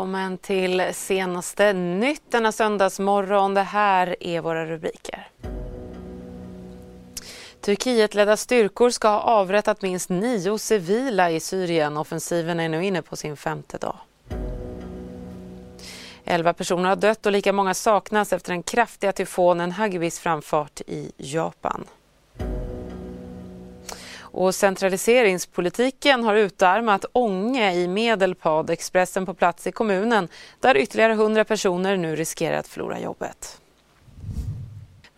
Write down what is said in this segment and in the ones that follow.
Välkommen till senaste nytt denna söndagsmorgon. Det här är våra rubriker. Turkietledda styrkor ska ha avrättat minst nio civila i Syrien. Offensiven är nu inne på sin femte dag. Elva personer har dött och lika många saknas efter den kraftiga tyfonen Hagibis framfart i Japan. Och centraliseringspolitiken har utarmat Ånge i Medelpad. Expressen på plats i kommunen där ytterligare 100 personer nu riskerar att förlora jobbet.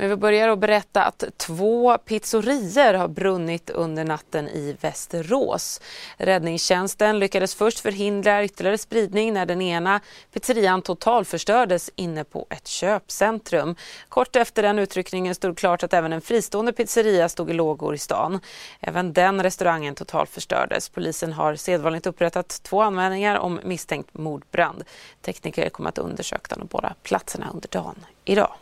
Men vi börjar att berätta att två pizzerier har brunnit under natten i Västerås. Räddningstjänsten lyckades först förhindra ytterligare spridning när den ena pizzerian totalförstördes inne på ett köpcentrum. Kort efter den utryckningen stod klart att även en fristående pizzeria stod i lågor i stan. Även den restaurangen totalförstördes. Polisen har sedvanligt upprättat två anmälningar om misstänkt mordbrand. Tekniker kommer att undersöka de båda platserna under dagen idag.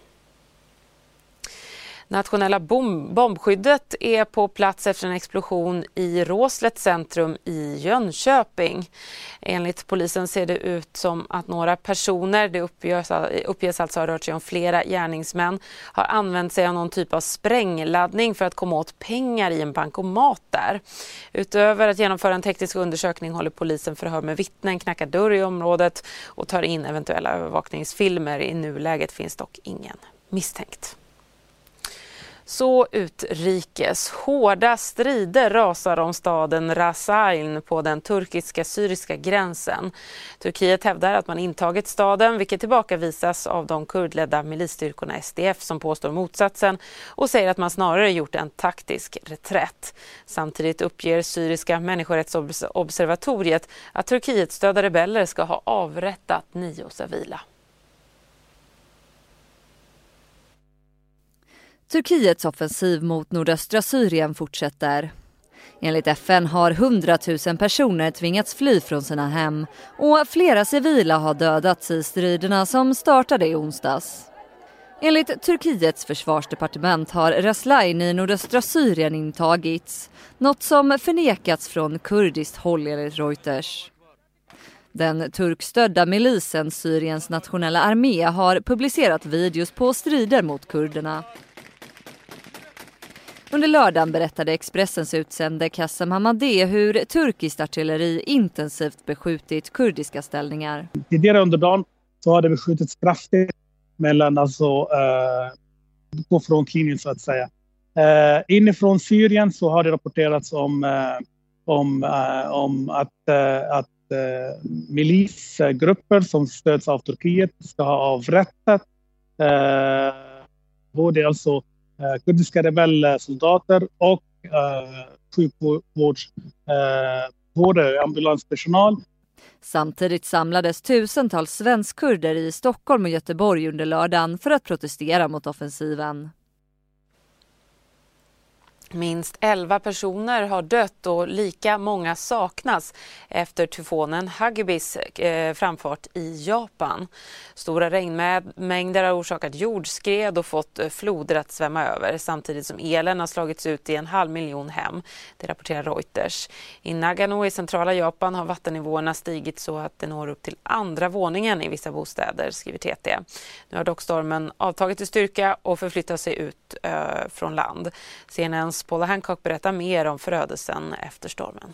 Nationella bomb bombskyddet är på plats efter en explosion i Råslet centrum i Jönköping. Enligt polisen ser det ut som att några personer, det uppges, uppges alltså ha rört sig om flera gärningsmän, har använt sig av någon typ av sprängladdning för att komma åt pengar i en bankomat där. Utöver att genomföra en teknisk undersökning håller polisen förhör med vittnen, knackar dörr i området och tar in eventuella övervakningsfilmer. I nuläget finns dock ingen misstänkt. Så utrikes. Hårda strider rasar om staden Rasain på den turkiska-syriska gränsen. Turkiet hävdar att man intagit staden vilket tillbakavisas av de kurdledda milisstyrkorna SDF som påstår motsatsen och säger att man snarare gjort en taktisk reträtt. Samtidigt uppger syriska människorättsobservatoriet att Turkiet stödda rebeller ska ha avrättat nio civila. Turkiets offensiv mot nordöstra Syrien fortsätter. Enligt FN har 100 000 personer tvingats fly från sina hem och flera civila har dödats i striderna som startade i onsdags. Enligt Turkiets försvarsdepartement har Raslain i nordöstra Syrien intagits, något som förnekats från kurdiskt håll enligt Reuters. Den turkstödda milisen Syriens nationella armé har publicerat videos på strider mot kurderna. Under lördagen berättade Expressens utsände Kassem Hamadeh hur turkiskt artilleri intensivt beskjutit kurdiska ställningar. Tidigare under dagen så har det beskjutits kraftigt mellan alltså, eh, på frontlinjen så att säga. Eh, inifrån Syrien så har det rapporterats om, eh, om, eh, om att, eh, att eh, milisgrupper som stöds av Turkiet ska ha avrättat eh, både alltså Eh, kurdiska rebellsoldater och eh, sjukvårds, eh, både ambulanspersonal. Samtidigt samlades tusentals svenskkurder i Stockholm och Göteborg under lördagen för att protestera mot offensiven. Minst 11 personer har dött och lika många saknas efter tyfonen Hagibis eh, framfart i Japan. Stora regnmängder har orsakat jordskred och fått eh, floder att svämma över samtidigt som elen har slagits ut i en halv miljon hem. Det rapporterar Reuters. I Nagano i centrala Japan har vattennivåerna stigit så att det når upp till andra våningen i vissa bostäder, skriver TT. Nu har dock stormen avtagit i styrka och förflyttat sig ut eh, från land. CNNs Paula Hancock berättar mer om förödelsen efter stormen.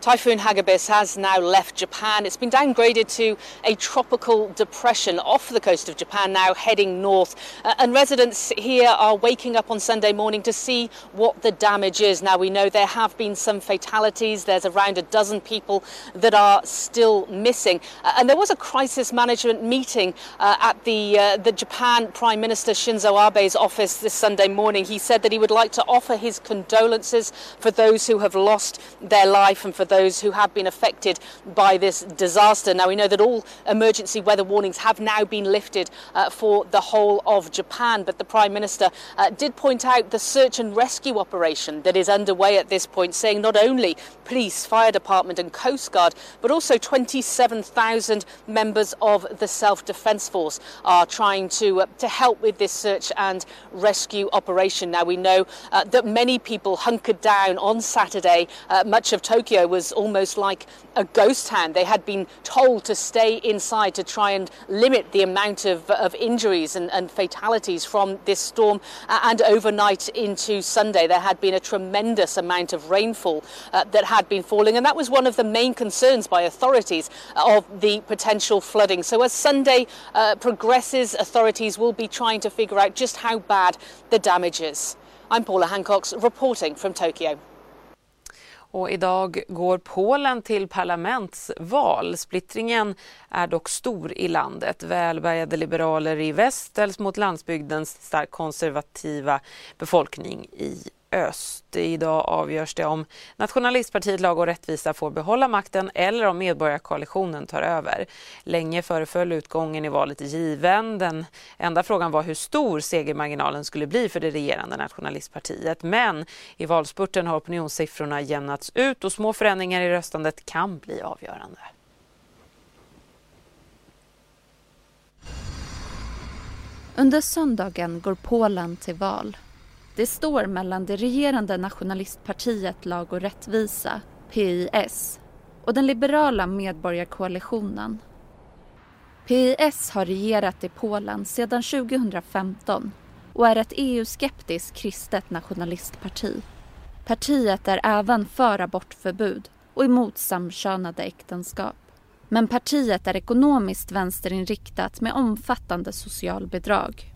Typhoon Hagibis has now left Japan. It's been downgraded to a tropical depression off the coast of Japan, now heading north. Uh, and residents here are waking up on Sunday morning to see what the damage is. Now, we know there have been some fatalities. There's around a dozen people that are still missing. Uh, and there was a crisis management meeting uh, at the, uh, the Japan Prime Minister Shinzo Abe's office this Sunday morning. He said that he would like to offer his condolences for those who have lost their life and for those who have been affected by this disaster. Now, we know that all emergency weather warnings have now been lifted uh, for the whole of Japan, but the Prime Minister uh, did point out the search and rescue operation that is underway at this point, saying not only police, fire department, and coast guard, but also 27,000 members of the self defence force are trying to, uh, to help with this search and rescue operation. Now, we know uh, that many people hunkered down on Saturday. Uh, much of Tokyo was almost like a ghost hand. They had been told to stay inside to try and limit the amount of, of injuries and, and fatalities from this storm. And overnight into Sunday, there had been a tremendous amount of rainfall uh, that had been falling. And that was one of the main concerns by authorities of the potential flooding. So as Sunday uh, progresses, authorities will be trying to figure out just how bad the damage is. I'm Paula Hancocks reporting from Tokyo. Och idag går Polen till parlamentsval. Splittringen är dock stor i landet. Välbärgade liberaler i väst ställs mot landsbygdens starkt konservativa befolkning i öst. Idag avgörs det om nationalistpartiet Lag och rättvisa får behålla makten eller om medborgarkoalitionen tar över. Länge föreföll utgången i valet given. Den enda frågan var hur stor segermarginalen skulle bli för det regerande nationalistpartiet. Men i valspurten har opinionssiffrorna jämnats ut och små förändringar i röstandet kan bli avgörande. Under söndagen går Polen till val. Det står mellan det regerande nationalistpartiet Lag och rättvisa, PIS, och den liberala medborgarkoalitionen. PIS har regerat i Polen sedan 2015 och är ett EU-skeptiskt kristet nationalistparti. Partiet är även för abortförbud och emot samkönade äktenskap. Men partiet är ekonomiskt vänsterinriktat med omfattande socialbidrag.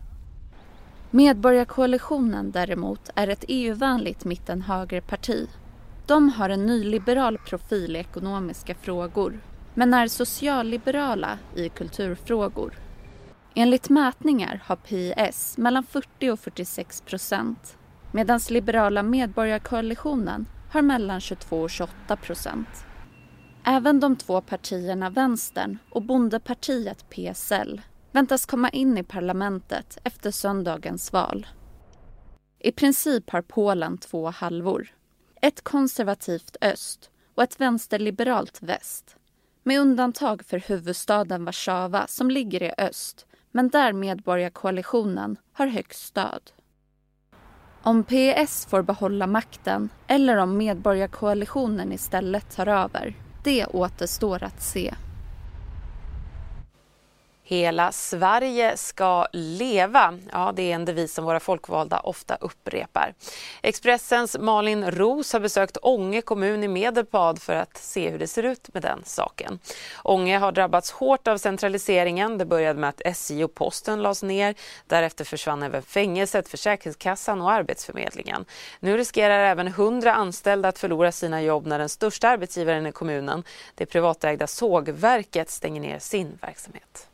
Medborgarkoalitionen däremot är ett EU-vänligt mitten-högerparti. De har en nyliberal profil i ekonomiska frågor men är socialliberala i kulturfrågor. Enligt mätningar har PIS mellan 40 och 46 procent medan liberala medborgarkoalitionen har mellan 22 och 28 procent. Även de två partierna Vänstern och Bondepartiet PSL väntas komma in i parlamentet efter söndagens val. I princip har Polen två halvor. Ett konservativt öst och ett vänsterliberalt väst. Med undantag för huvudstaden Warszawa som ligger i öst men där medborgarkoalitionen har högst stöd. Om PS får behålla makten eller om medborgarkoalitionen istället tar över, det återstår att se. Hela Sverige ska leva. Ja, det är en devis som våra folkvalda ofta upprepar. Expressens Malin Ros har besökt Ånge kommun i Medelpad för att se hur det ser ut med den saken. Ånge har drabbats hårt av centraliseringen. Det började med att SJ och posten lades ner. Därefter försvann även fängelset, Försäkringskassan och Arbetsförmedlingen. Nu riskerar även 100 anställda att förlora sina jobb när den största arbetsgivaren i kommunen, det privatägda sågverket, stänger ner sin verksamhet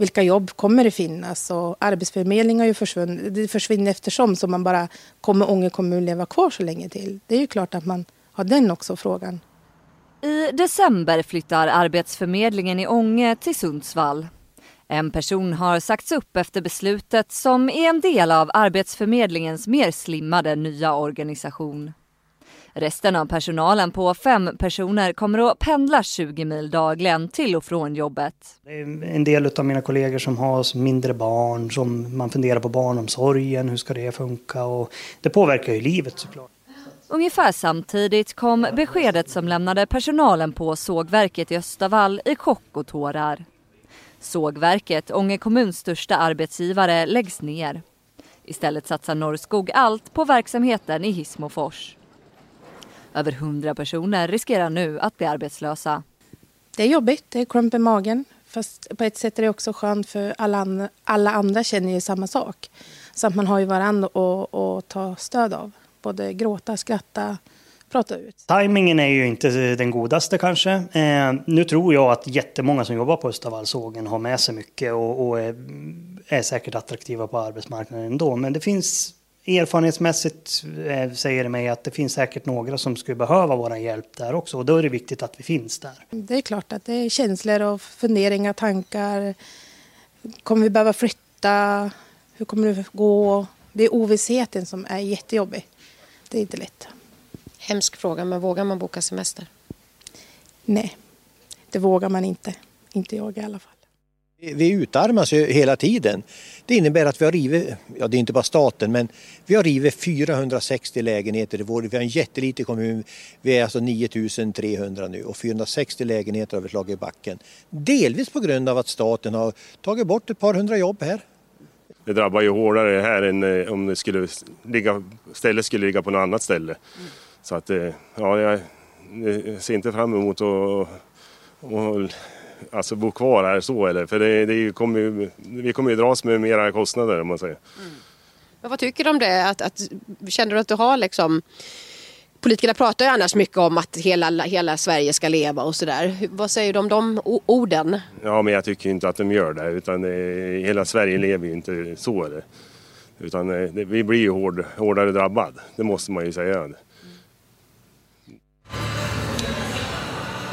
vilka jobb kommer det finnas? Och Arbetsförmedlingen har ju försvunnit. Det försvinner eftersom, så man bara kommer Ånge kommun leva kvar så länge till? Det är ju klart att man har den också frågan. I december flyttar Arbetsförmedlingen i Ånge till Sundsvall. En person har sagts upp efter beslutet som är en del av Arbetsförmedlingens mer slimmade nya organisation. Resten av personalen på fem personer kommer att pendla 20 mil dagligen till och från jobbet. En del av mina kollegor som har mindre barn, som man funderar på barnomsorgen, hur ska det funka? Och det påverkar ju livet såklart. Ungefär samtidigt kom beskedet som lämnade personalen på sågverket i Östavall i chock och tårar. Sågverket, Ånge kommuns största arbetsgivare, läggs ner. Istället satsar Norrskog allt på verksamheten i Hissmofors. Över hundra personer riskerar nu att bli arbetslösa. Det är jobbigt, det är klump i magen. Fast på ett sätt är det också skönt för alla, alla andra känner ju samma sak. Så att man har ju varandra att ta stöd av. Både gråta, skratta, prata ut. Timingen är ju inte den godaste kanske. Eh, nu tror jag att jättemånga som jobbar på Östavallsågen har med sig mycket och, och är, är säkert attraktiva på arbetsmarknaden ändå. Men det finns erfarenhetsmässigt eh, säger det mig att det finns säkert några som skulle behöva vår hjälp där också. Och då är det viktigt att vi finns där. Det är klart att det är känslor och funderingar, tankar. Kommer vi behöva flytta? Hur kommer det gå? Det är ovissheten som är jättejobbig. Det är inte lätt. Hemsk fråga, men vågar man boka semester? Nej, det vågar man inte. Inte jag i alla fall. Vi utarmas ju hela tiden. Det innebär att vi har rivit, ja det är inte bara staten, men vi har rivit 460 lägenheter i vår. Vi har en jätteliten kommun, vi är alltså 9300 nu och 460 lägenheter har vi slagit i backen. Delvis på grund av att staten har tagit bort ett par hundra jobb här. Det drabbar ju hårdare här än eh, om det skulle ligga, stället skulle ligga på något annat ställe. Så att, eh, ja, jag ser inte fram emot att och, alltså bo kvar här så eller för det, det kommer ju, vi kommer ju dras med mera kostnader om man säger. Mm. Men vad tycker du om det? Att, att, känner du att du har liksom Politikerna pratar ju annars mycket om att hela, hela Sverige ska leva och sådär. Vad säger du om de orden? Ja, men jag tycker inte att de gör det. Utan eh, hela Sverige lever ju inte så. Eller. Utan eh, det, vi blir ju hård, hårdare drabbad. Det måste man ju säga.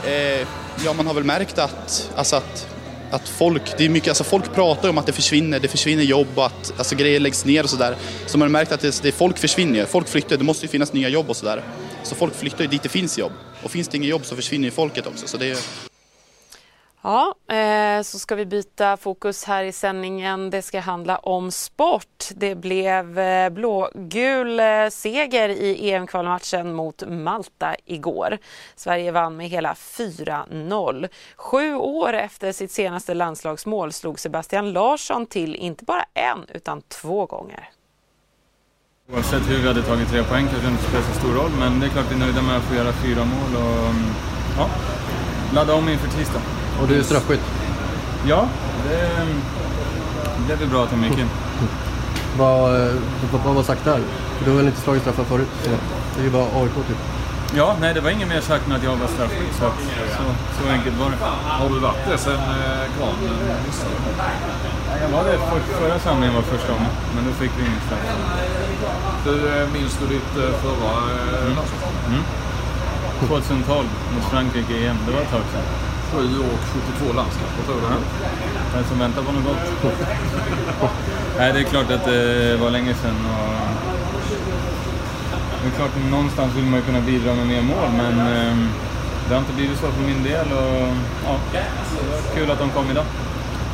Eh, ja, man har väl märkt att, alltså att, att folk, det är mycket, alltså folk pratar om att det försvinner, det försvinner jobb och att alltså grejer läggs ner och sådär. Så man har märkt att det, det, folk försvinner, folk flyttar, det måste ju finnas nya jobb och sådär. Så folk flyttar ju dit det finns jobb. Och finns det inga jobb så försvinner ju folket också. Så det är, Ja, eh, så ska vi byta fokus här i sändningen. Det ska handla om sport. Det blev eh, blågul eh, seger i EM-kvalmatchen mot Malta igår. Sverige vann med hela 4-0. Sju år efter sitt senaste landslagsmål slog Sebastian Larsson till inte bara en utan två gånger. Oavsett hur vi hade tagit tre poäng kanske inte spelar så stor roll, men det är klart vi är nöjda med att få göra fyra mål och mm, ja, ladda om inför tisdag. Och du är straffskytt? Ja, det blev väl bra att jag in. Vad, vad, vad var sagt där? Du har väl inte slagit straffar förut? Det är ju bara AIK typ. Ja, nej det var inget mer sagt än att jag var straffskytt. Så, så, så enkelt var det. Har du varit det sen eh, Gran missade? Jag var det för, förra samlingen var första gången, men då fick vi ingen straff. Du, eh, minns du ditt eh, förra eh, mm. mm. 2012 mot Frankrike i EM, det var ett tag sedan. 7 och 72 landskamper tror jag. Den som väntar på något gott. Nej, det är klart att det var länge sedan. Och... Det är klart, någonstans vill man ju kunna bidra med mer mål, men ehm, det har inte blivit så för min del. Och, ja, det var kul att de kom idag.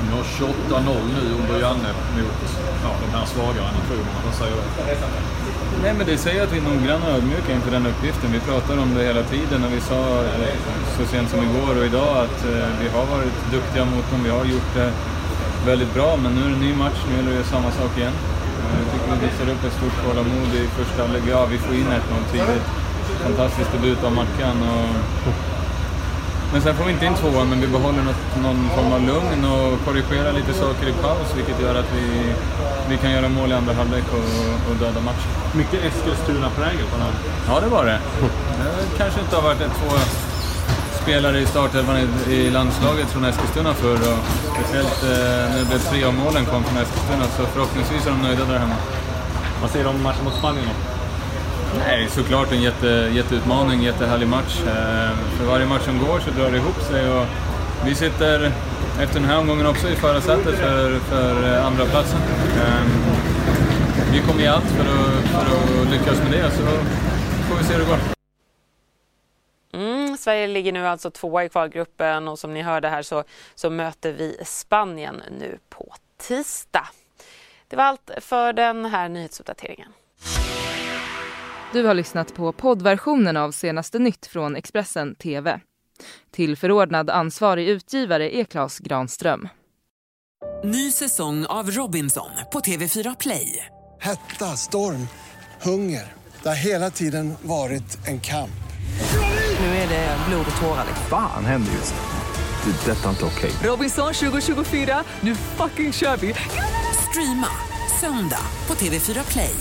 Ni har 28-0 nu under Janne mot ja, de här svagare nationerna. Vad säger du? Nej, men det säger att vi är noggranna och ödmjuka inför den uppgiften. Vi pratar om det hela tiden och vi sa eh, så sent som igår och idag att eh, vi har varit duktiga mot dem. Vi har gjort det väldigt bra, men nu är det en ny match. Nu gäller det samma sak igen. Eh, jag tycker vi visar upp ett stort tålamod i första halvlek. Ja, vi får in 1-0 tidigt. Fantastisk debut av Mackan. Och... Men sen får vi inte in tvåan, men vi behåller något, någon form av lugn och korrigerar lite saker i paus, vilket gör att vi, vi kan göra mål i andra halvlek och, och döda matchen. Mycket Eskilstuna-prägel på den här. Ja, det var det. Det kanske inte har varit ett, två spelare i startelvan i, i landslaget från Eskilstuna förr. Och speciellt eh, när det blev tre av målen kom från Eskilstuna, så förhoppningsvis är de nöjda där hemma. Vad säger du om matchen mot Spanien då? Nej, såklart en jätte, jätteutmaning, jättehärlig match. Eh, för varje match som går så drar det ihop sig och vi sitter efter den här omgången också i förarsätet för, för eh, andra platsen. Ehm, vi kommer ge allt för att, för att lyckas med det, så får vi se hur det går. Mm, Sverige ligger nu alltså tvåa i kvalgruppen och som ni hörde här så, så möter vi Spanien nu på tisdag. Det var allt för den här nyhetsuppdateringen. Du har lyssnat på poddversionen av senaste nytt från Expressen TV. Till förordnad ansvarig utgivare är Klas Granström. Ny säsong av Robinson på TV4 Play. Hetta, storm, hunger. Det har hela tiden varit en kamp. Nu är det blod och tårar. Fan händer just det. Det är detta inte okej. Robinson 2024, nu fucking kör vi! Streama söndag på TV4 Play.